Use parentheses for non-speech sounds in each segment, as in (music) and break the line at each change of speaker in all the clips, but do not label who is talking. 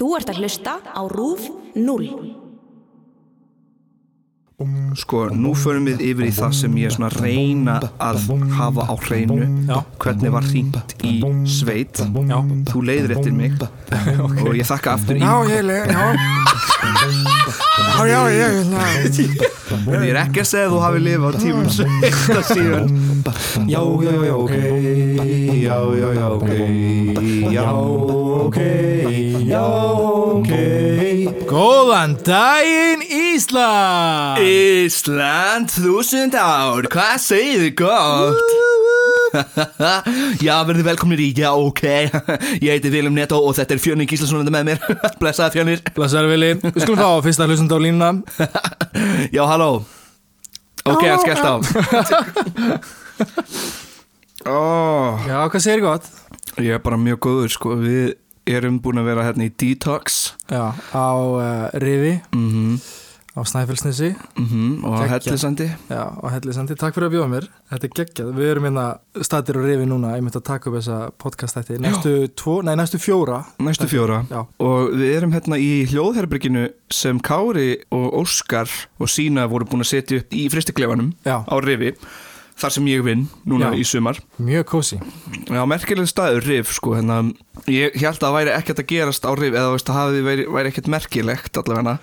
Þú ert að hlusta á RÚF 0.
Sko, nú förum við yfir í það sem ég er svona að reyna að hafa á hreinu.
Já.
hvernig var hringt í sveit?
Já.
þú leiðir eftir mig (laughs) og ég þakka aftur í
ég leið, já. Já, já, ég (laughs)
en ég er ekki að segja að þú hafi lifað á tímum (laughs) sveita síðan.
Já, já, já, ok. Já, já, já, ok. Já, ok Já, ok. Góðan daginn Ísland!
Ísland, þúsund ár, hvað segir þið gott? (laughs) Já, verðið velkomnir í, já, ok. Ég heiti Viljum Netto og þetta er Fjörning Gíslason með mér. (laughs) Blessaði Fjörnir
Blessaður Vili. Við skulum fá (laughs) fyrsta hlustund á línuna.
Já, halló. Ok, hann skellt á. Oh,
Já, hvað segir gott?
Ég er bara mjög góður, sko. Við erum búin að vera hérna í Detox.
Já, á uh, Rifi.
Mm
á Snæfellsnesi.
-hmm, Og á. Hellisandi.
Já, á Hellisandi, takk fyrir að bjóða mér. Þetta er geggjað, við erum hérna statir á Rifi núna. Ég myndi að taka upp þessa podcast þetta næstu, tvo, nei, næstu fjóra
Næstu fjóra.
Já,
Og við erum hérna í hljóðherbyrginu sem Kári og Óskar og Sína voru búin að setja upp í fristiklefanum
já,
á Rifi þar sem ég vinn núna
Já.
í sumar.
Mjög kósi
Já, merkileg staður Rif sko, hérna, ég held að það væri ekkert að gerast á Rif eða veist, það hafi væri, væri ekkert merkilegt allavega.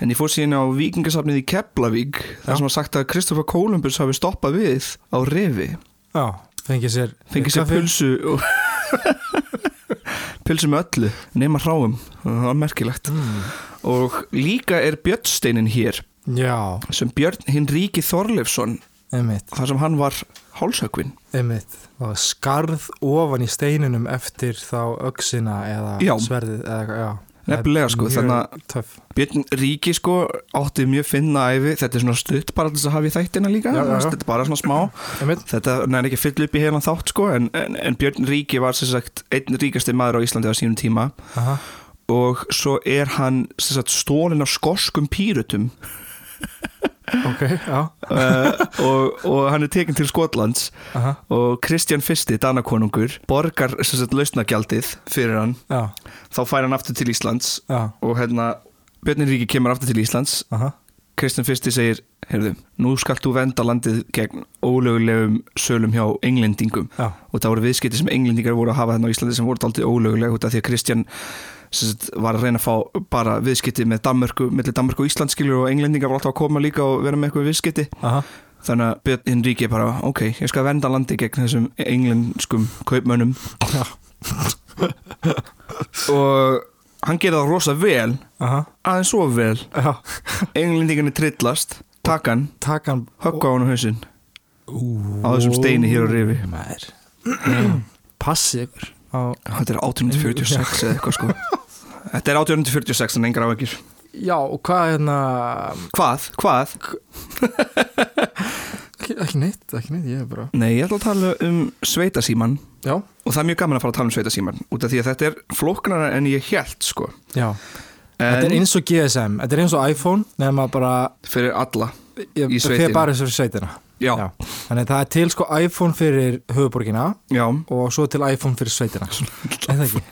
En ég fór síðan á vikingasafnið í Keflavík þar sem var sagt að Kristoffer Columbus hafi stoppað við á Rifi.
Já, fengið sér
fengið sér pulsu og pulsu með öllu nema hráum, það var merkilegt.
Mm.
og líka er Björnsteinin hér.
Já,
sem Björn hinn Ríki Þorleifsson
einmitt,
þar sem hann var hálsökvin
einmitt. Það var skarð ofan í steininum eftir þá öxina eða
Já.
sverðið eða, já.
Nefnilega, sko, þannig að-. Björn Ríki sko átti mjög finna æfi þetta er svona stutt bara þess að hafa í þættina líka.
Já,
þetta er bara svona smá.
Einmitt,
þetta næri ekki fyll upp í heilan þátt sko en, en, en Björn Ríki var sem sagt einn ríkasti maður á Íslandi á sínum tíma.
Aha,
og svo er hann sem sagt stólinn af skoskum pírutum
ok, já.
Uh, og, og hann er tekinn til Skotlands
aha,
og Kristján Fyrsti, Danakonungur borgar lausnagjaldið fyrir hann.
Já,
þá fær hann aftur til Íslands
já,
og hérna Björn Ríki kemur aftur til Íslands.
Aha.
Kristján Fyrsti segir, heyrðu, nú skalt þú venda landið gegn ólögulegum sölum hjá englendingum.
Já,
og það voru viðskipti sem englendingar voru að hafa þarna á Íslandi sem voru aldrei ólöguleg því að Kristján var að reyna að fá bara viðskipti með Danmörku, millir Danmörku og Ísland skilur og englendingar voru alltaf að koma líka og vera með eitthvað viðskipti.
Aha,
þannig að Björn Ríki bara, ok, ég skal venda landið gegn þessum englenskum kaupmönnum.
Já. (laughs)
og hann gerði það rosa vel
aha.
aðeins svo vel.
Já,
englendingarnir trillast, taka hann
taka hann
högga á hann á hausinn.
Ú,
á þessum steini hér á rifi.
Mær (clears throat) Passi ykkur
þetta er 1846 eða eitthvað sko. (laughs) Þetta er 1846 en engar ávækir
Já, og hvað hérna
hvað, hvað? (laughs)
ekki, neitt, ekki neitt, ég er bara
nei, ég ætla að tala um sveitasíman
Já,
og það er mjög gaman að fara að tala um sveitasíman út af því að þetta er flóknara en ég held sko.
Já. Þetta er
en
eins og GSM, þetta er eins og iPhone nema bara,
fyrir alla
ég
Í sveitina.
bara eins og sveitina
já,
Já. Þannig að það er til sko iPhone fyrir höfuborgina
já,
og svo til iPhone fyrir sveitina. (laughs) Það ekki?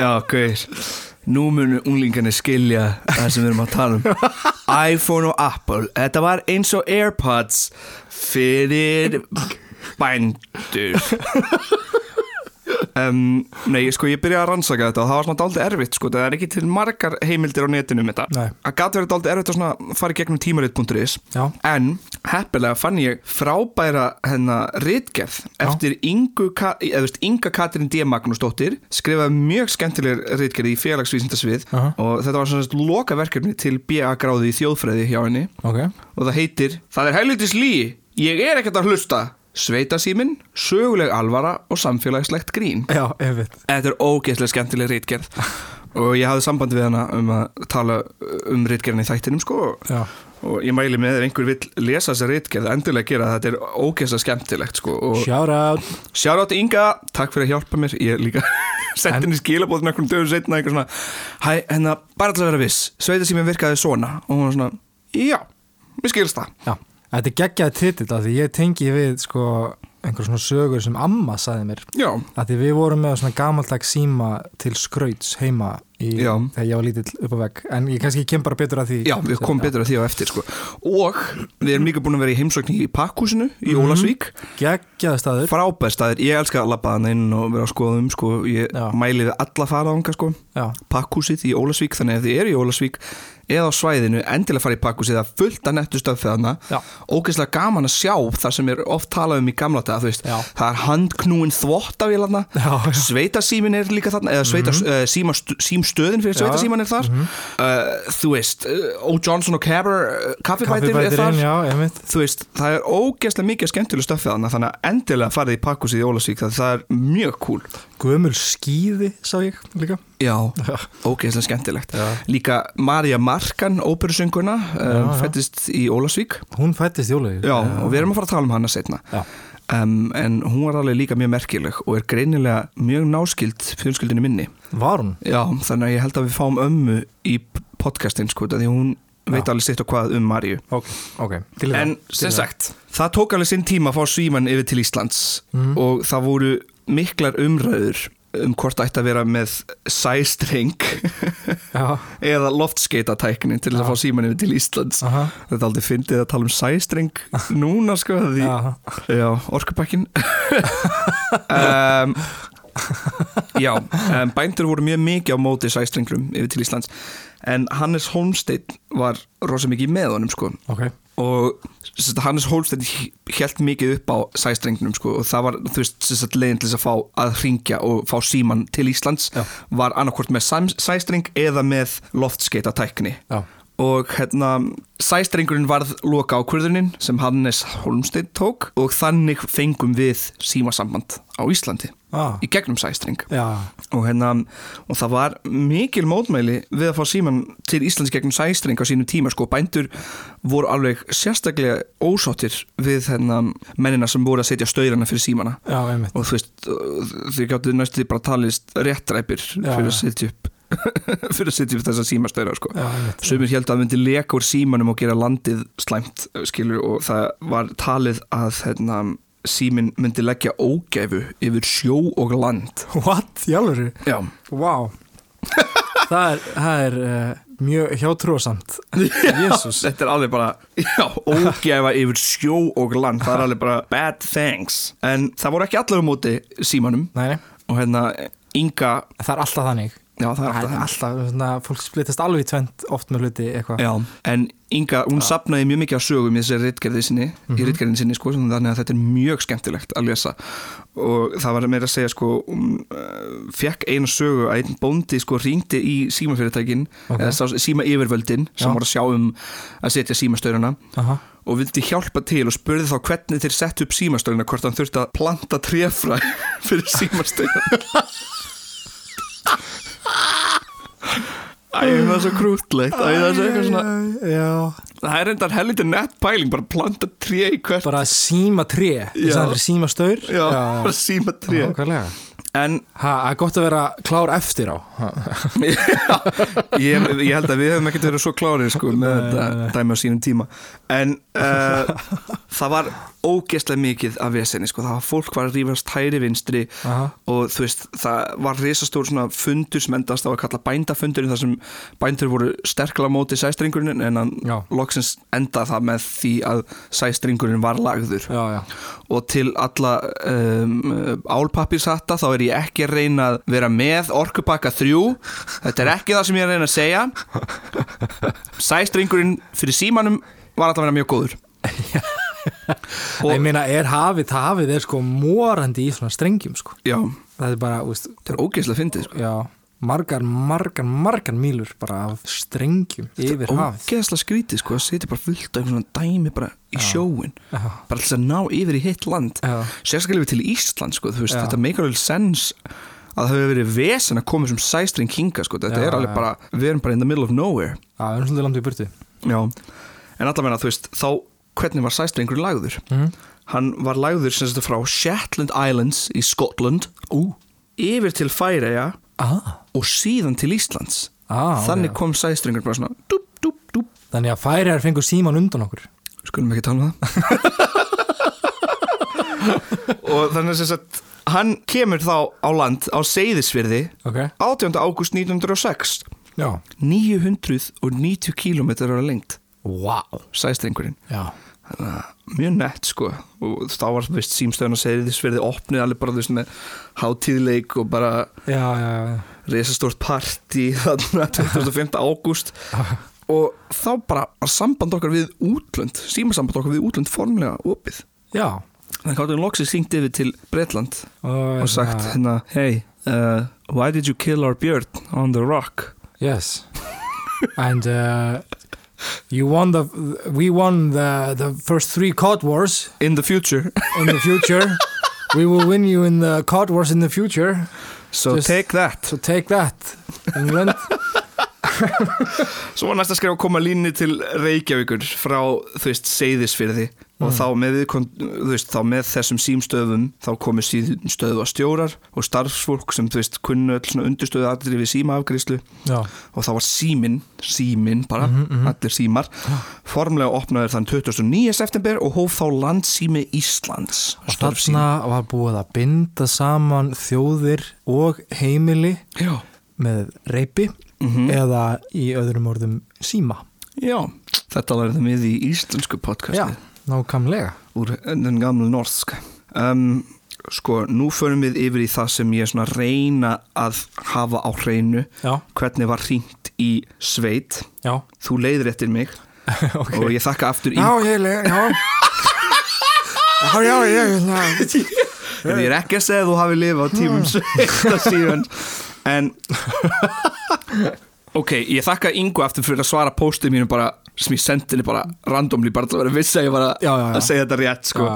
já, gauðir nú munu unglingarnir skilja það sem við erum að tala um. iPhone og Apple. Þetta var eins og Airpods fyrir bændur um, Nei, sko, ég byrjaði að rannsaka þetta og það var svona dálítið erfitt, sko, það er ekki til margar heimildir á netinu um þetta. Það gat verið dálítið erfitt að svona fara í gegnum tímarit.is En heppilega fann ég frábæra hennar ritgerð eftir Ingu, eða, Inga Katrin D. Magnúsdóttir skrifaði mjög skemmtileg ritgerð í félagsvísindasvið
Aha.
og þetta var svona loka verkefni til BA gráði í þjóðfræði hjá henni
ok
og það heitir Það er helvitis lí, ég er ekkert að hlusta Sveitasímin, söguleg alvara og samfélagslegt grín.
Já, einmitt.
Þetta er ógeðslega skemmtileg ritgerð. Og ég hafði samband við hana um að tala um ritgerðin í þættinum sko
Já,
og ég mæli með ef einhver vill lesa þessa ritgerð endilega gera þetta er ógeðslega skemmtilegt sko
shout out
sjára átt Inga, takk fyrir að hjálpa mér. Ég líka (laughs) sett henni skilabóðin einhvern dögum setna eitthvað svona, hæ, hérna, bara til að vera viss. Sveitasímin virkaði svona. Og hún var svona, já, mér skilst það.
Já, þetta er geggjaði titill af því ég tengi við sko einhver svona sögur sem amma sagði mér
Já,
að því við vorum með svona gamaldags síma til skrauts heima í, þegar ég var lítill upp á vegg en ég kannski kem bara betur að því
já, við komum betur að því á eftir sko. Og við erum líka búin að vera í heimsókn í Pakkhúsinu í
Mhm.
Ólasvík
geggjaði staður
Frábær staðir, ég elska að labba þannig inn og vera að skoða um sko. Ég
Já.
mæli við alla fara ánga sko. Pakkhúsið í Ólasvík Þannig að þið eru í Ólasvík eða á svæðinu endilega fara í pakkhúsið það er fullt að nettu stöð fyrir þarna
Já.
ógeðslega gaman að sjá það sem er oft talað um í gamla
Já.
það er handknúin
já.
sveitasímin er líka þarna eða sveita, mm -hmm. síma, símstöðin fyrir sveitasíman er þar uh, þú veist, uh, O. Johnson og Cabber uh, kaffibætir er þar
já,
þú veist, það er ógeðslega mikið skemmtileg stöfið þarna þannig að endilega farið í pakkhúsið í Ólasvík það er mjög cool
Gömul skíði, sá ég líka
Já, ógeðslega skemmtilegt
Já.
Líka Marja Markan, óperusönguna um,
já.
fættist í Ólasvík
Hún fættist jólaug
Já, og við erum að fara að tala um hana setna
Já.
um, En hún var alveg líka mjög merkileg og er greinilega mjög náskild fjölskyldinu minni
Var hún?
Já, þannig að ég held að við fáum ömmu í podcastin sko, því hún veit
Já.
alveg sitt og hvað um Marju
Ok, ok Til í það.
En
í
sem sagt, það tók alveg sinn tíma að fá svíman yfir til Íslands
Mhm.
og það voru miklar umræður um hvort ætti að vera með sæstreng
Já,
eða loftskeitatæknin til þess að fá síman yfir til Íslands.
Aha,
Þetta aldrei fyndið að tala um sæstreng núna sko því, já, orkupakkin. (laughs) Um, Já, um, bændur voru mjög mikið á móti sæstrenglum yfir til Íslands en Hannes Holmsteinn var rosa mikið með honum sko.
Ok,
og sagt, Hannes Holmsteinn held mikið upp á sæstrengnum sko og það var þú veist leiðin til að fá að ringja og fá síman til Íslands
Já.
var annarkvort með sæstreng eða með loftskeita-tækni
já,
og hérna sæstrengurinn varð loka ákvörðunin sem Hannes Holmsteinn tók og þannig fengum við símasamband á Íslandi
ah,
í gegnum sæstreng.
Já.
Og hérna og það var mikil mótmæli við að fá síman til Íslands gegnum sæstreng á sínum tíma sko. Bændur voru alveg sérstaklega ósáttir við hérna mennina sem voru að setja staurana fyrir símana.
Já,
og þú veist þau gáttu næstu bara talist réttræpir fyrir að setja upp (laughs) fyrir að setja upp þessa símastaura sko Sumir held að það myndi leka úr símanum og gera landið slæmt, skilur, og það var talið að hérna, símin myndi leggja ógæfu yfir sjó og land.
What? Jálfur?
Já.
Vá Það er, það er uh, mjög hjátrúasamt Jésús
Þetta er alveg bara, já, ógæfa yfir sjó og land, það er alveg bara bad things. En það voru ekki allar á móti símanum
nei,
og hérna, Inga,
það er alltaf þannig
já, það er alltaf
alltaf, svona, fólk splittast alveg í tvent oft með hluti eitthvað.
Já, en Inga, hún sapnaði mjög mikið af sögum í þessari ritgerði sinni, í ritgerðin sinni sko, þannig að þetta er mjög skemmtilegt að lesa. Og það var meira að segja sko, hún uh, fekk einu sögu að einn bóndi sko ringdi í símafyrirtækin
Ok.
eða síma yfirvöldin sem voru að sjá um að setja símastaurana
Aha.
og vildi hjálpa til og spurði þá hvernig þeir sett upp símastaurana hvort hann þurfti að planta tréfræ (laughs) fyrir símastaurana (laughs) Æ, það er svo krútlegt Æ, það er svo eitthvað svona
Já,
Það er reyndar helviti nett pæling bara planta tré í hvert
bara síma tré. Staðan fyrir síma staur.
Já, bara síma tré.
Nákvæmlega.
En
Ha, það er gott að vera klár eftir á. Ha,
já, (laughs) ég, ég held að við hefum ekkert verið svo klárið sko með þetta dæmi á sínum tíma. En uh, það var ógeðslega mikið af vesenni sko. Það var fólk var að rífast hæri vinstri
Aha.
Og þú veist, það var risastór svona fundur sem endast á að kalla bændafundurinn þar sem bændur voru sterkla móti sæstringurinn En hann
Já.
loksins endaði það með því að sæstringurinn var lagður.
Já, já.
Og til alla um, álpappirshatta þá er ég ekki að reyna að vera með orkupakka 3 þetta er ekki það sem ég er að reyna að segja. Sæstringurinn fyrir símanum var alltaf að vera mjög góður (laughs) Og-
Ég meina, er hafið, það hafið er sko morandi í svona strengjum sko.
Já,
Það er bara, úst,
þetta er ógeðslega fyndið sko.
já margar, margar, margar mílur bara af strengjum yfir hafið.
ógeðslega skrítið sko að setja bara fullt af einhvern svona dæmi bara í sjóin
Já.
bara alltaf að ná yfir í hitt land. Sérstaklega yfir til Ísland sko þú veist, þetta make a little sense að það hefur verið vesen að koma sem sæstring hinga sko, þetta er alveg bara við erum bara in the middle of nowhere.
Já, við erum svolítið langt í burtu.
Já, en allavega þú veist, þá hvernig var sæstrengur lagður?
Mhm.
Hann var lagður sem þetta frá Shetland Islands í Scotland Ú. yfir til Færeja
ah.
og síðan til Íslands.
Ah,
Þannig
ok.
kom sæstrengur bara svona dúp, dúp, dúp.
Þannig að færiðar fengur síman undan okkur
Skulum ekki tala um það. (laughs) og þannig sem sagt hann kemur þá á land á Seyðisfyrði
Ok,
18. ágúst 1906
já
990 kílómetrar á lengt
Vá
sæstrengurinn
Já,
Þannig að mjög nett sko og þá var veist símstöðun að segja þess verið opnið alveg bara veist með hátíðleik og bara
já.
resastórt partí þarna (laughs) 25. ágúst og þá bara samband okkar við útlönd símasamband okkar við útlönd formlega opið
já.
þannig að hann loksið syngt yfir til Bretland
Og,
og sagt
hérna,
hérna hey, uh, why did you kill our beard on the rock
Yes And uh, You won the We won the, the first three COD wars.
In the future.
In the future. (laughs) We will win you in the COD wars in the future.
So
Just-
take that.
So take that. England
Svo var næsta skrif að koma línni til Reykjavíkur frá, þú veist, Seyðisfyrði og þá með, veist, þá með þessum símstöðum þá komu símstöðu að stjórar og starfsfólk sem, þú veist, kunnu öll svona undirstöðu allir við símaafgríslu
Já,
og þá var síminn, síminn bara, allir símar formlega opnaður þann 29. september og hóf þá landsími Íslands.
Og þarna var búið að binda saman þjóðir og heimili
Já,
með reypi
Mhm.
eða í öðrum orðum síma.
Já, þetta lærðum við í íslensku podcasti.
Nákvæmlega.
Úr den gamla norsk. Um, sko, nú förum við yfir í það sem ég er svona að reyna að hafa á hreinu.
Já,
hvernig var hringt í sveit?
Já,
þú leiðir eftir mig. (laughs)
Ok.
Og ég þakka aftur í
Já, ég le- já. Já, já, ég
ég er ekki að segja að þú hafi lifað á tímum sveita síðan. En (laughs) ok, ég þakka Ingo aftur fyrir að svara póstið mínu bara sem ég sendi henni bara randomly bara til að vera viss að ég var að,
Já, já, já.
að segja þetta rétt sko.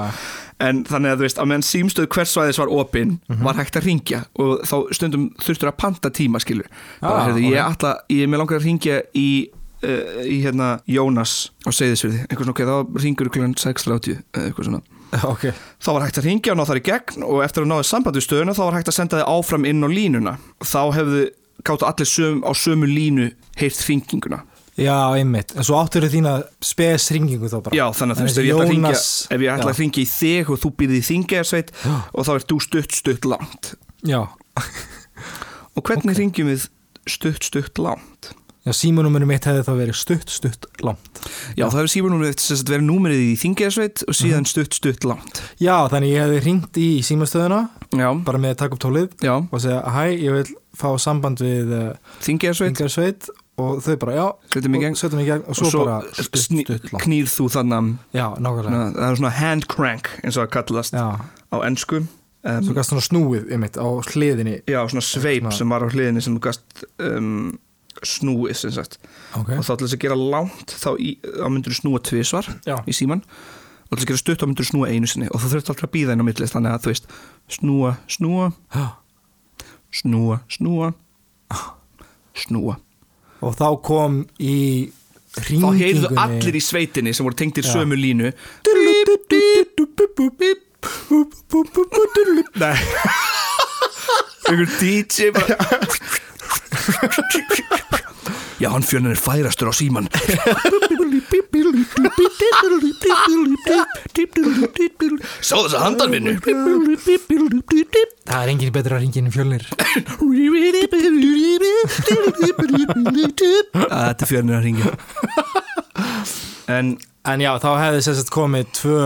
En þannig að þú veist, að meðan símstöð hversvæðis var opinn
Mhm.
var hægt að ringja og þá stundum þurftur að panta tíma skilur bara,
ok.
ég ætla, ég með langar að ringja í uh, í hérna Jónas á Seyðisfyrði, einhvern svona, ok, þá ringur kl. 6.30 eða eitthvað svona
Ok,
þá var hægt að ringja og ná þar í gegn og eftir að náðu samband við stöðuna þá var hægt að senda þið áfram inn á línuna þá hefðu gáttu allir söm, á sömu línu heyrt hringinguna.
Já, einmitt. En svo áttur þína spes ringingu þá bara.
Já þannig að þú veist ef ég ætla að ringja,
Jónas-
ef ég ætla að
Já.
ringja í þig og þú býrði í þingersveit og þá ert þú stutt stutt langt.
Já,
og hvernig ringjum við stutt stutt langt?
Já símanúmerið mitt hefði þá verið stutt, stutt, langt.
Já, það hefur símanúmerið sem sagt verið númerið í þingersveit og
Mhm.
síðan stutt stutt langt.
Já, þannig ég hefði ringt í símastöðuna
já,
bara með að taka upp tólið
já,
og segja, hæ, ég vil fá samband við uh,
þingersveit
Ingarsveit og þau bara, já
Setjum í
og
gegn.
setjum í gegn og svo, bara stutt,
sný-
stutt, langt
knýr þú þannig
Já,
það er svona hand crank eins og það kallast
Já,
á ennsku um,
svo gæst svona snúið einmitt á hliðinni.
Já, svona sveip sem var á hliðinni sem gast um, snúið sem sagt.
Ok,
og þá til þess að gera langt þá, í, þá myndur þú snúa tvisvar
Já.
í síman og til þess að gera stutt þá myndur þú snúa einu sinni. Og þú þurft alltaf að býða inn á milli þannig að þú veist snúa, snúa,
Já.
Snúa, snúa. Snúa.
Og þá kom í
þá heyrðu allir í sveitinni sem voru tengdir
Já.
sömu línu.
Nei,
einhver DJ bara (laughs) Já, hann fjölinn er færastur á síman Sá þess að handanvinnu
það er engin betra hringin en fjölnir.
Þetta er fjölinn að ringja En
En já, þá hefði sérst komið tvö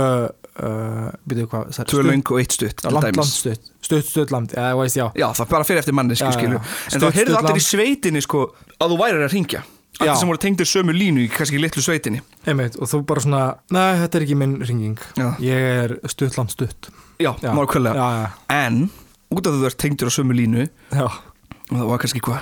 byrjuðu hvað sagði,
tvö
stutt-
löng og eitt stutt
Já,
til
Land,
dæmis.
land, stutt, stutt, land Já, þú veist, já.
Já, það bara fyrir eftir
já.
En
Stutt,
þá heyrðu allir í sveitinni sko að þú værir að ringja. Allir sem voru tengdir sömu línu í kannski litlu sveitinni.
Einmitt, og þú bara svona, nei, þetta er ekki minn ringing. Ég er stutt, land, stutt.
Já,
já,
En út af þú ert tengdur á sömu línu og það var kannski hvað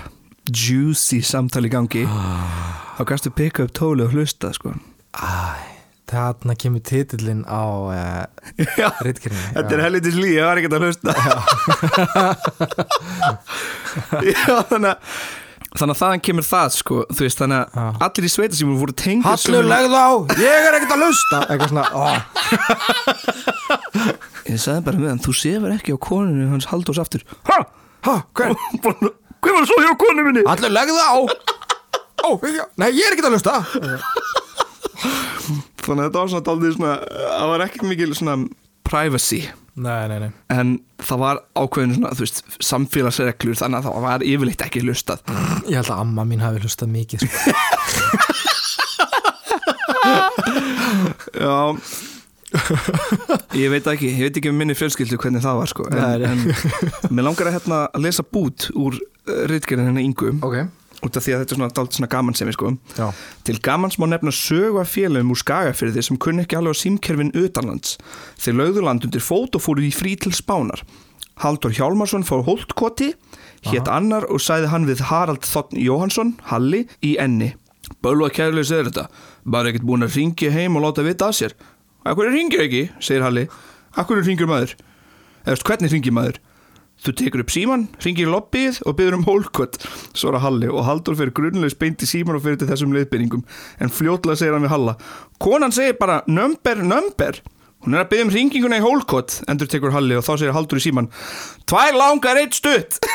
juicy samtali gangi þá kannstu pikka upp tóli og hlusta sko.
Æ, þarna kemur titillin á uh, (laughs)
Já,
reytkerinni
þetta er helvitis lí, ég var ekkert að hlusta. (laughs) Já, þannig að þannig að þaðan kemur það sko veist, þannig að
Já.
allir í sveita sem voru tengdir
Hallur, legð á, ég er ekkert að lusta Eitthvað svona, (laughs)
ég sagði bara hann, þú sefur ekki á koninu hans Halldórs aftur. Ha,
ha, hver?
hver var svo hjá konu minni?
Hallur, legð á. Ó, nei, ég er ekkert að lusta
þannig að þetta var svona daldið svona það var ekki mikil svona privacy.
Nei, nei, nei.
En það var ákveðin svona, þú veist, samfélagsreglur þannig að það var yfirleitt ekki hlustað.
Ég held að amma mín hafi hlustað mikið sko.
Já. Ég veit ekki, ég veit ekki um minni fjölskyldu hvernig það var sko. En, en mér langar að hérna að lesa bút úr uh, ritgerðin hennar yngu
Ok
út af því að þetta er svona dalt svona gaman sem sko
Já
Til gamans má nefna sögu af félagum úr skagafyrði sem kunni ekki alveg á símkerfin utanlands. Þeir lögðu land undir fót og fóru í frí til spánar. Haldur Hjálmarsson fór Holtkoti, hétt annar og sæði hann við Harald Þotn Jóhansson, Halli, í enni. Bölva kærleis er þetta, bara ekkert búin að ringja heim og láta vita að sér. Akkur ringir ekki, segir Halli. Akkur ringir maður? Eða hvernig ringir maður? Þú tekur upp síman, ringir lobbyið og byður um hólkott, svara Halli og Haldur fyrir grunnlegs beint í síman og fyrir til þessum leiðbynningum. En fljótlega segir hann við Halla, konan segir bara nömber, nömber. Hún er að byggja um ringinguna í hólkott, endur tekur Halli og þá segir Haldur í síman, tvær langar eitt stutt. (laughs)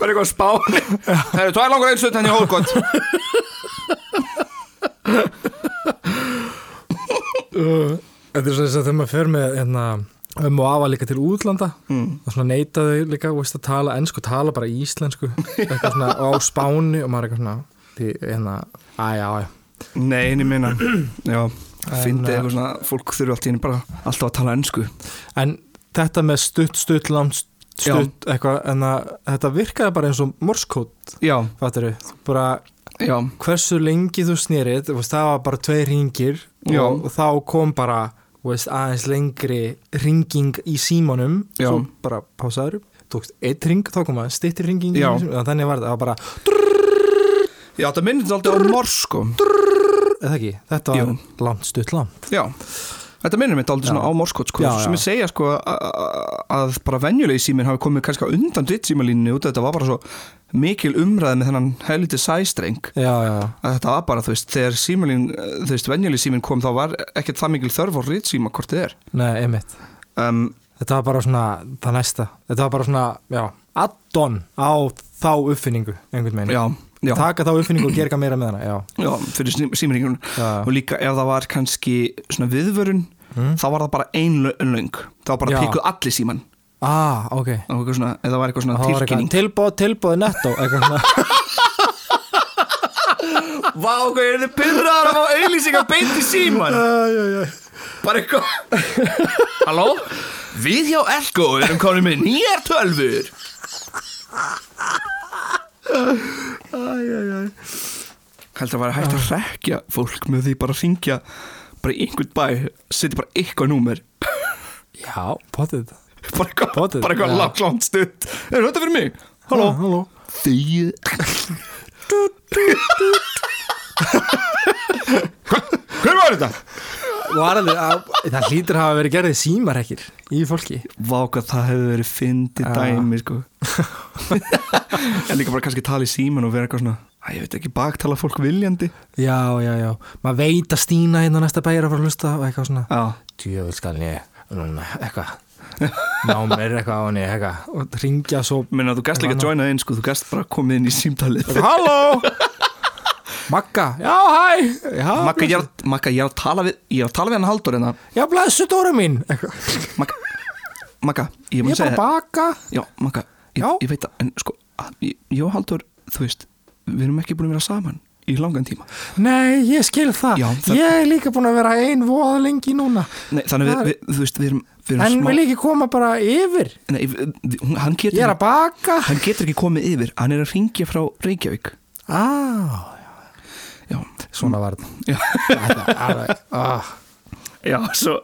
bara eitthvað spáni. Það eru tvær langar eitt stutt henni hólkott.
Þetta er svo þess að þegar maður fer með hérna, um og afa líka til útlanda.
Mm.
og svona neita þau líka veist, að tala ennsku, tala bara íslensku. Svona og á spáni og maður eitthvað svona því, hérna, aðja, aðja
Nei, (clears throat) já,
En,
fyndi
uh,
eitthvað svona, fólk þurfa allt í henni bara alltaf að tala ennsku.
En þetta með stutt, stutt, langt stutt, eitthvað, en að þetta virkaði bara eins og morskót
Já,
fattur bara
já,
hversu lengi þú veist, það var bara tvei ringir
Já.
og, og þá kom bara veist, aðeins lengri ringing í símanum
Já.
svo bara pásaður, tókst eitt ring þá kom að stýttir ringing
Já.
þannig var þetta, bara,
já, það minnir þetta alltaf á morsku.
eða ekki? Þetta var langt, stutt, langt
Já, þetta minnir mitt aldrei svona á morskot sko,
Já,
sem ég segja sko að, bara venjulegi síminn hafi komið kannski undan dritt símalínni út af þetta var bara svo mikil umræði með þennan helviti sæstreng.
Já, já,
að þetta var bara, þú veist, þegar símalín þú veist, venjulegi síminn kom þá var ekkert það mikil þörf á dritt síma hvort þið er.
Nei, einmitt.
Um,
þetta var bara svona, það næsta. Þetta var bara svona, já, add-on á þá uppfinningu, einhvern veginn.
Já, já,
taka þá uppfinningu og gera eitthvað meira með hana, já,
já, fyrir símaringunum
já,
og líka ef það var kannski svona viðvörun
Mm.
þá var það bara ein lö- löng. Það var bara píkuð allir síman
ah, ok.
Það var eitthvað svona, eða það var eitthvað svona tilkynning.
tilbóð, tilbóð netto eitthvað svona. (laughs)
Vá, hvað er þið pyrraðar að fá auðlýsingar beint í síman Bara eitthvað. (laughs) Halló? Við hjá Elko erum komin með nýjar tölfur Heldur að vera hægt að rekja fólk með því bara að ringja bara í einhvern bæ, setja bara eitthvað númer.
Já, potið.
Bara eitthvað, bara eitthvað langt, langt stutt. Er þetta fyrir mig? Halló?
Halló.
Þið Hver var þetta?
Var alveg að, Það hlýtur að hafa verið gerðið símarekkir í fólki.
Vá hvað það hefði verið fyndið
Já.
dæmi sko (laughs) En líka bara kannski tala í síman og vera eitthvað svona Æ, ég veit ekki, baktala fólk viljandi.
Já, já, já. Maður veit að Stína hérna næsta bæjar að fara að hlusta og eitthvað svona.
Já,
Djöfell skal ég Núna, eitthvað. Ná mér eitthvað á henni, eitthvað. Og ringja svo
menna þú gast líka að joina inn sko. Þú gast bara komið inn í símtalið.
Halló! Magga, já, hæ! Já,
Magga, ég er, að- Magga, ég er að tala við Ég er að tala við hann Haldur en það
Já, blessu Dóra mín. Eitthvað.
Magga, Magga, ég mun
er bara
segja
að baka.
Já, Magga, ég,
Já.
ég veit að En sko, að- ég, og Haldur, þú veist Við erum ekki búin að vera saman í langan tíma.
Nei, ég skil það.
Já, það-
Ég er líka búin að vera ein voða lengi núna.
Nei, þannig
Það-
við, við, þú veist, við erum, við erum
En
smá
vil ekki koma bara yfir.
Nei, hann getur
Ég er að baka.
Hann getur ekki komið yfir, hann er að ringja frá Reykjavík.
Ah,
Já,
Svona var alveg, (laughs) ah.
já svo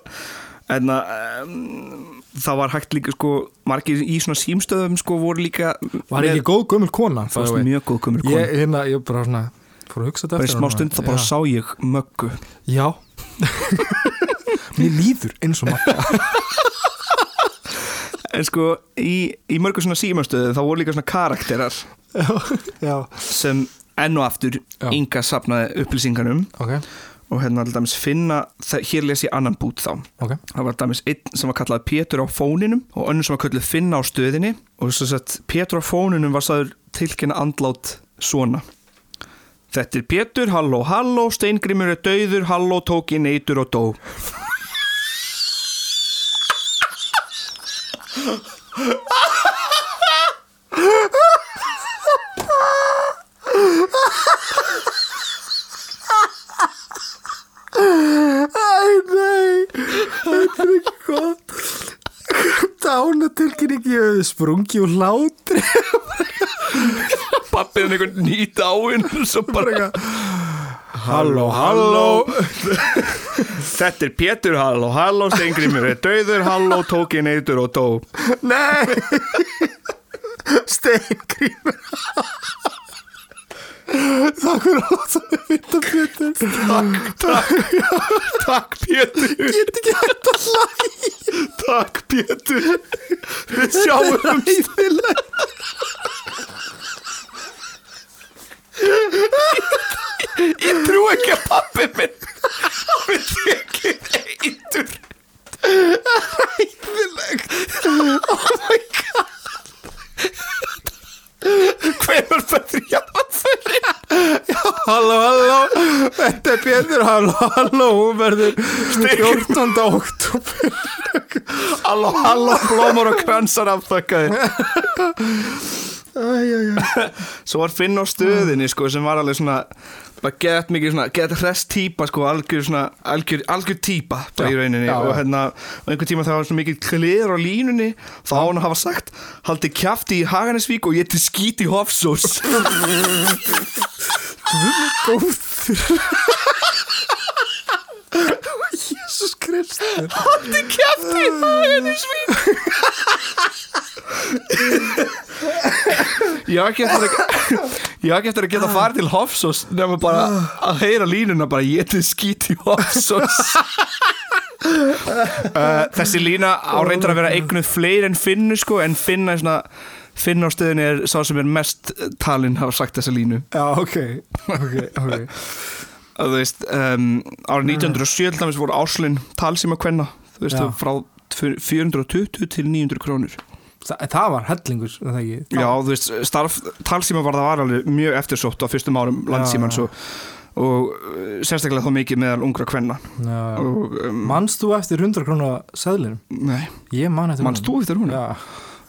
en að um, það var hægt líka sko margir í svona símstöðum sko voru líka
Var ekki góð gömul kona
Það var mjög góð
Ég,
kona.
Hérna, ég bara svona Fór að hugsa þetta
Bara í
eftir
smá stund þá bara
Já.
sá ég möggu.
Já. Mér líður eins og makka
En sko í, í mörgu svona símastöðu þá voru líka svona karakterar
Já,
sem enn og aftur
Já.
Inga sapnaði upplýsinganum.
Ok,
og hérna alltaf finna, hér les ég annan bút þá.
Okay.
það var alltaf einn sem var kallað Pétur á fóninum og önnum sem var kallað Finna á stöðinni og þess að Pétur á fóninum var sæður tilkynna andlát svona. Þetta er Pétur, halló, halló Steingrimur er dauður, halló tók í neytur og dó.
Ha ha ha ha Æ, nei, þetta er ekki gott. Dánatilkynning ég hefði sprungi úr hlátri.
Pappið er einhvern nýt áinn Svo bara
Halló, halló. (laughs)
Þetta er Pétur, halló, halló Steingrimur er döður, halló, tók ég neytur og dó
Nei, (laughs) steingrímur. Takk fyrir að láta mig vita Pétur.
Takk, takk, takk Pétur.
Get ekki hægt að hlæja.
Takk Pétur. Við sjáum Ég trú ekki að pappi minn Við tekið eitur Hvenær fættir jáfnfæri
Halló, halló, þetta er Pétur, halló, hún verður 14. oktober.
Halló, halló, blómar og kransar afþakkaði Svo var Finn á stöðinni sko sem var alveg svona gett mikið svona, gett hress típa sko, algjör svona, algjör, algjör bara í rauninni
já,
og hérna og einhvern tíma það var svona mikið klir á línunni þá á hann að hafa sagt haldi kjafti í Haganesvík og til skít í Hofsós
Góður. Kristur.
haldi kjafti í Haganesvík Ég á ekki eftir að Ég á ekki eftir að geta farið til Hofsós nema bara að heyra línuna bara ég til skít í Hofsós uh, (laughs) Þessi lína á reyndar að vera eignuð fleiri en finnu sko en finna svona Finn á stöðinni er sá sem er mest talinn hafa sagt þessa línu
Já, ok, ok, ok.
Að þú veist, um, árið 1907 til dæmis voru áslun talsíma kvenna þú veist, frá 420 til 900 krónur
Þa, það var hellingur, það ekki? Það-
Já, þú veist, starf talsíma var það var alveg mjög eftirsótt á fyrstum árum landsímans og, og uh, sérstaklega þá mikið meðal ungra kvenna um,
Manst þú eftir 100 krónu?
Nei,
Ég man eftir
mannst þú eftir hún?
Já.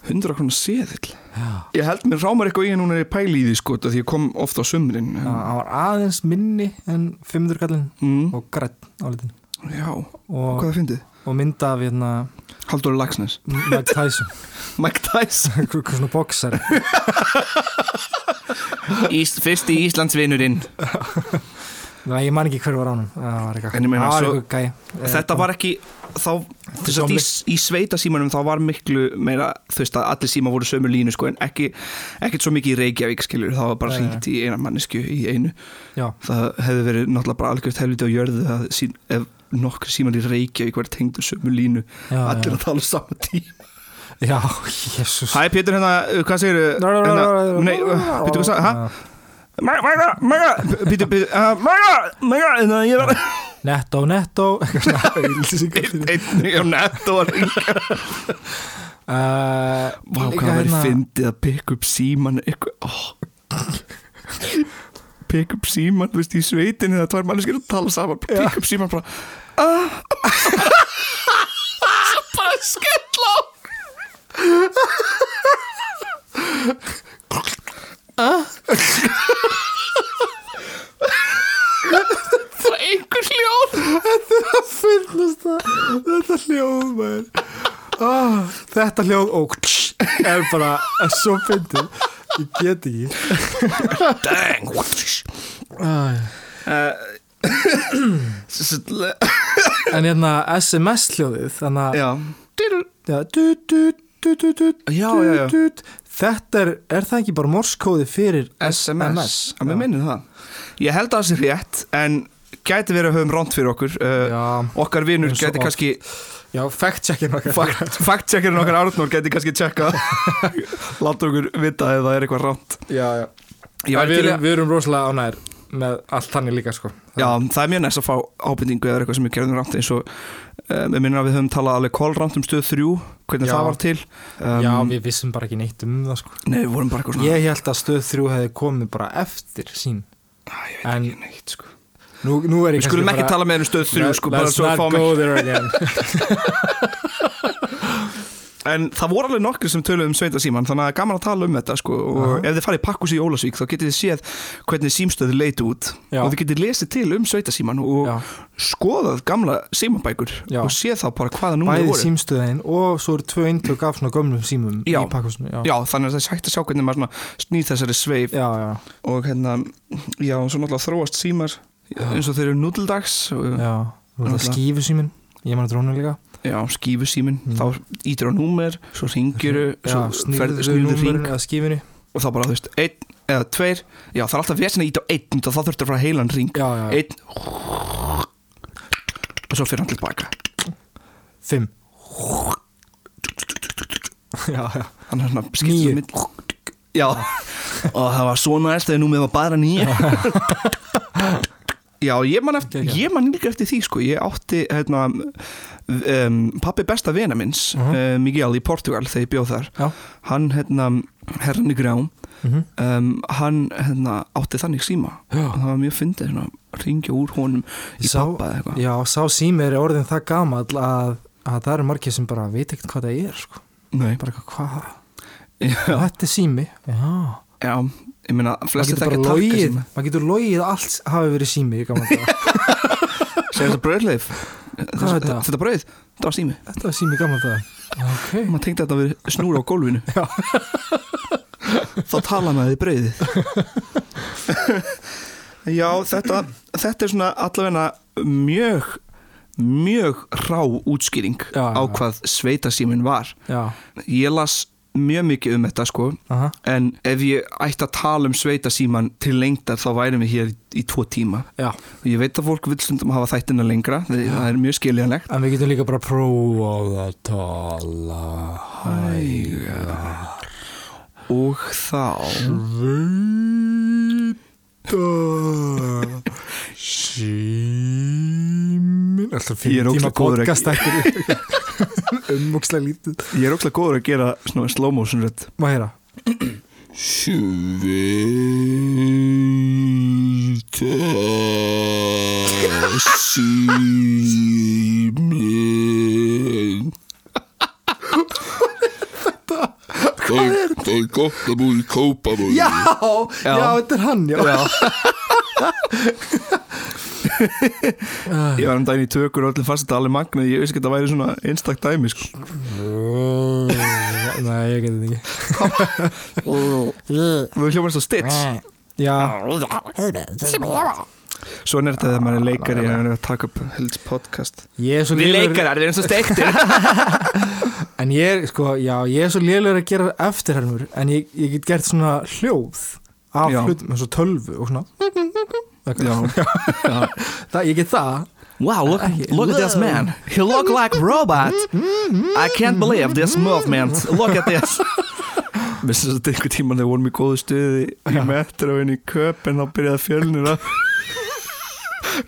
100 krónar seðill?
Já.
Ég held mér rámar eitthvað í að núna er ég pæli í því sko því ég kom ofta á sumrin.
Já, hann var aðeins minni en 500 kallinn
mm,
og grætt álitin
Já,
og,
hvað það fyndið?
og mynda af hérna
Haldur Lagsnes
Mike Tyson. (laughs)
Mike Tyson? (laughs)
Eitthvað svona boxari (laughs)
Ís, Fyrsti Íslandsvinurinn.
Nei, ég man ekki hver var ánum það var eitthvað
En ég meina,
það var
svo-
gæ
Þetta var ekki þá, þess að í, í sveita símanum þá var miklu meira, þú veist að allir síma voru sömu línu sko en ekki, ekkert svo mikið í Reykjavík skilur, það var bara
nei.
hringt í eina mannesku í einu,
Já,
það hefði verið náttúrulega bara algjört helviti á jörðu að sín, ef nokkur síman í Reykjavík verið tengdur sömu línu,
já,
allir
já.
að tala saman tíma.
Já, (laughs) jésús
Hæ Pétur hérna, hvað segir hérna, nei, Pétur hvað sagði, hæ? Mæga, mæga, Pétur, Pétur, uh, mæga, mæga hérna, ég var
Netto, netto. (laughs)
Einn og nett og ringa
Uh,
Vá, hvað var
hérna-
fyndið að pikka upp síman eitthvað. Pikka upp síman, þú veist, í sveitinni það tvær manneskir að tala saman. Pikka upp síman bara. (laughs) Ah. Bara skell á (laughs) Það er einhver hljóð
finnast það þetta hljóð maður ah, þetta hljóð og er bara er svo fyndið. Ég get ekki.
Dang.
En hérna SMS hljóðið þannig að þetta er, er það ekki bara morskóði fyrir
SMS, að mér
Já.
minnir það. Ég held að það sé rétt en gæti verið að höfum ránt fyrir okkur. Okkar
og
gæti kannski
já, fact-checkin okkar
fakt- fact-checkerinn okkar Arnór gæti kannski tjekka (laughs) láta okkur vita ef það er eitthvað ránt
já, já. Við, erum, við erum rosalega ánægir með allt þannig líka sko.
Já, það er mjög næst að fá ábyrningu eða eitthvað sem við gerðum ránt eins og um, við minnum að við höfum talað alveg kólránt um stöð þrjú hvernig
Já.
það var til. Um,
já, við vissum bara ekki neitt um það sko.
Nei, við vorum bara eitthvað svona
Ég held að stöð þrjú hefði komið bara eftir sín.
Æ, Ég veit
en-
ekki neitt sko
Nú, nú
Við skulum ekki tala með um stöð þrjú sko bara svo ekki
there again (laughs)
En það voru alveg nokkur sem töluðu um sveita síman Þannig að gaman að tala um þetta sko Og ef þið farið pakkus í Ólasvík Þá getið þið séð hvernig símstöður leit út
Já.
Og þið getið lesið til um sveita síman Og
Já.
skoðað gamla símabækur
Já.
Og séð þá bara hvaða
Bæði
voru
símstöðin og svo eru tvö eintök af svona gömlum símum
Já.
í pakkúsinu Já,
Já, þannig að það er hægt að sjá hvernig maður snýð þessari sveif
já, já,
og hérna, já, svo náttúrulega þróast símar eins og þeir eru nútildags og,
já. Og það
Náttúrulega.
skífu símin Ég man að drónu líka.
Já, skífu símin
Mm.
þá ítir á númer, svo ringiru
númerinu
ring og þá bara, þú veist, einn eða tveir. Já, það er alltaf vesinn að íta á einn þá þurftur að fara heilan ring
Já, já,
einn. Og svo fyrir hann tilbaka.
Fimm. Já, já.
Þannig að svona
Níu.
skiptir mitt já, (laughs) og það var svona næst þegar númið var bara nýja (laughs) já, ég man eftir
Geggjað.
ég man líka eftir því, sko, ég átti hérna um, pappi besta vina minns
Mhm.
uh Miguel í Portugal þegar ég bjóð þar
Já.
hann, hérna, herran í grám
Mhm.
um, hann, hérna, átti þannig síma það var mjög fyndið, svona, ringja úr honum í
Sá-
pappa eða eitthvað
Já, sá sími er orðin það gamall að, að það eru margir sem bara veit ekkert hvað það er sko.
Nei,
bara eitthvað, hvað
já,
þetta er sími já.
já, ég meina,
bara
þekkja takka síma
maður getur logið að allt hafi verið sími (laughs)
segir þetta
er þetta?
brauð, þetta var sími.
Þetta var sími í gamla það ok,
maður tengdi þetta við snúra á gólfinu. Þá tala maður í brauðið. Já þetta þetta er svona allavegna mjög mjög rá útskýring
Já,
á hvað sveitasímin var.
Já.
Ég las mjög mikið um þetta sko.
Aha.
en ef ég ætti að tala um sveitasíman til lengdar þá værum við hér í, tvo tíma.
Já,
og ég veit að fólk vil stundum hafa þættina lengra það er mjög skiljanlegt.
En við getum líka bara prófað að tala
hægar. Og þá
Sveita Símin Alltaf
er
fimm tíma podcast (laughs) umvokslega lítið.
Ég er ógslag góður að gera slow motion rödd.
Má heyra?
Símin (laughs) Það er, það er gott að búið í kópavói
Já,
Já.
já, þetta er hann já. (laughs)
ég var um daginn í tökur og allir fast alveg magnað ég veist ekki að þetta væri svona einstak dæmi sko.
Nei, ég get þetta ekki.
Við hljómaðist á stits
Já,
Svona er þetta þegar maður er leikari og er að taka upp helds podcast.
Ég er svo
Við leikarar, erum svo steiktir. (laughs)
En ég er, sko, já, ég er svo lélegur að gera eftirhermur En ég, ég get gert svona hljóð Af hlutum, eins og tölvu og svona. (laughs) það, Ég get það.
Wow, look,
Ekki.
look at this man. He look like robot. I can't believe this movement. Look at this. (laughs) Vissu þetta einhver tíma þegar við vorum í góðu stuði í metro inn í köpen þá byrjaði fjölnir að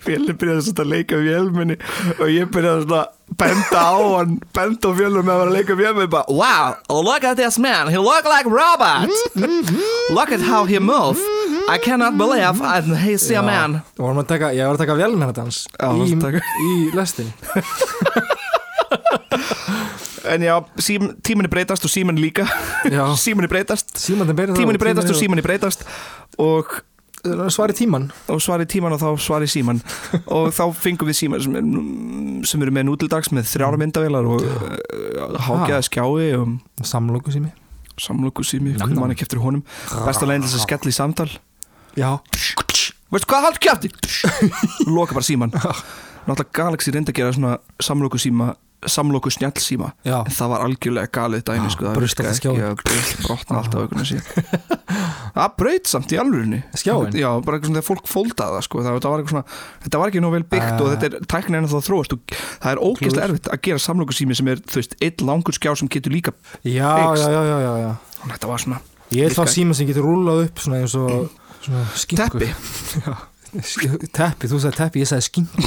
fjölnir byrjaði svona að leika vélminni og ég byrjaði svona að benda á hann benda á fjölnir með að vera að leika vélminni bara Wow, look at this man. He look like robot. Look at how he move I cannot believe I, he's a
Já.
man.
Ég var að taka velmennadans
Já,
í, í lestinni (laughs)
En já, sím, tíminni breytast og síminni líka. (laughs) Síminni breytast. Tíminni breytast og síminni breytast. Og,
Svari tíman
og svari tíman og þá svari síman (laughs) og þá fengum við síman sem, sem eru með nútildags með þrjára myndavélar og uh, hágjaða skjái og
Samlóku sími
samlöku sími, hvernig mann ekki eftir honum. Besta leginn til þess að skella í samtal Veistu hvað, hald kjæfti (laughs) Loka bara síman Náttúrulega Galaxy reyndi að gera svona samlöku síma samlóku snjallsíma
Já.
en það var algjörlega galið dæmi sko, það
braust alltaf
braust brotna alltaf auðvitað síðan (laughs) það braut samt í alvörinni
Skjáinn?
já, bara eitthvað svona þegar fólk fóldaði það sko, það, það var eitthvað svona, þetta var ekki nóg vel byggt
Ah.
og þetta er tæknin enn þá þróast og það er ógeðslega erfitt að gera samlóku sími sem er, þú veist, einn langur skjá sem getur líka Fixed.
já, já, já, já, já.
Að þetta var svona
Ég er
Virkaði.
síma sem getur rúlað upp svona eins og (clears throat)
teppi.
Teppi, þú sagði teppi, ég sagði skinku.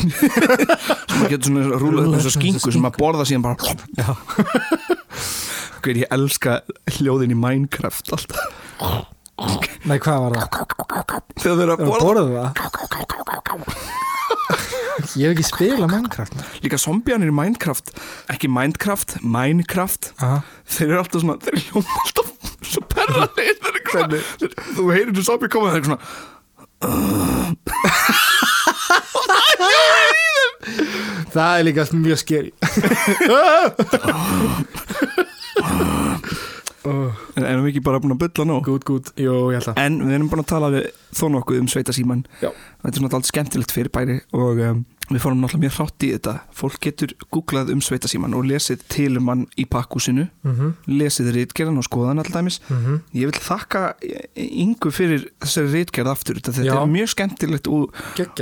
(laughs)
Sem getur svona rúlað upp eins og skingu sem að borða síðan bara Hver, ég elska hljóðin í Minecraft alltaf.
Nei, hvað var það?
þegar þeir að borða?
Ég hef ekki spilað Minecraft.
Líka zombjanir í Minecraft Ekki Minecraft, Minecraft. Þeir eru alltaf svona, þeir hljóma alltaf Svo þeir- (laughs) þú heyrir þú zombie koma Þeir eru svona (laughs)
Það er líka mjög skeri
En erum við ekki bara búin að bylla nú
Gút, gút, jú, ég held að
En við erum búin að tala við þó nokkuð um sveitasíman. Þetta er svona alltaf skemmtilegt fyrir bæri Og um, við fórum náttúrulega mjög hrátt í þetta. Fólk getur googlað um sveitasíman Og lesið til um hann í pakkúsinu
Mhm,
Lesið rítgerðan og skoðan alltaf
mhm.
Ég vil þakka yngu fyrir þessari rítgerð aftur. Þetta
Já.
er mjög skemmtilegt og,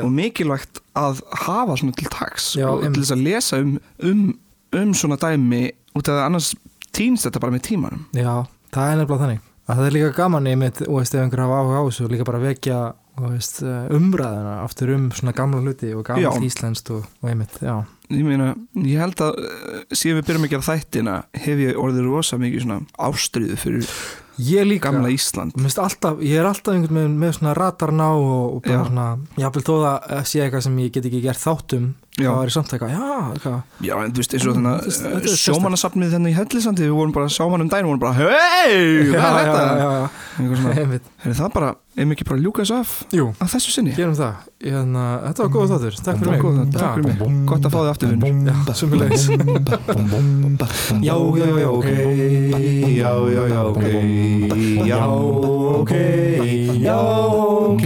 og mikilvægt að hafa svona til tags
Já,
og til
einmitt.
þess að lesa um, um, um svona dæmi út af að annars týnst þetta bara með tímanum.
Já, það er nefnilega þannig. Að það er líka gaman í mitt, og ef einhver hafa áhuga á þessu líka bara vekja veist, eh, umræðuna aftur um svona gamla hluti og gamla íslenskt og, og einmitt, já.
Ég meina, ég held að uh, síðan við byrjum að gera þættina hef ég orðið rosa mikið svona ástriðu fyrir
Ég líka,
gamla Ísland.
Alltaf, ég er alltaf einhvern veginn með svona ratarná og, og bara
Já.
svona, jáfnvel þó það sé eitthvað sem ég get ekki gert þáttum
Já.
þá er ég samt eitthvað, já, eitthvað
Já, en þú veist, eins og
Mm,
þannig
er-
að
er
sjómannasafnið þennan í Hellisandi við vorum bara að sjá hann um daginn og vorum bara hei,
já,
hvað er
já,
þetta?
já, já,
er það bara, ef ekki bara að ljúka þessu af
jú,
að þessu sinni?
gerum það Hérna, þetta var góð þáttur, takk fyrir mig
takk fyrir mig, gott að fá þig aftur vinnur
Já,
Já, já, já, ok Já, já, já, ok Já, ok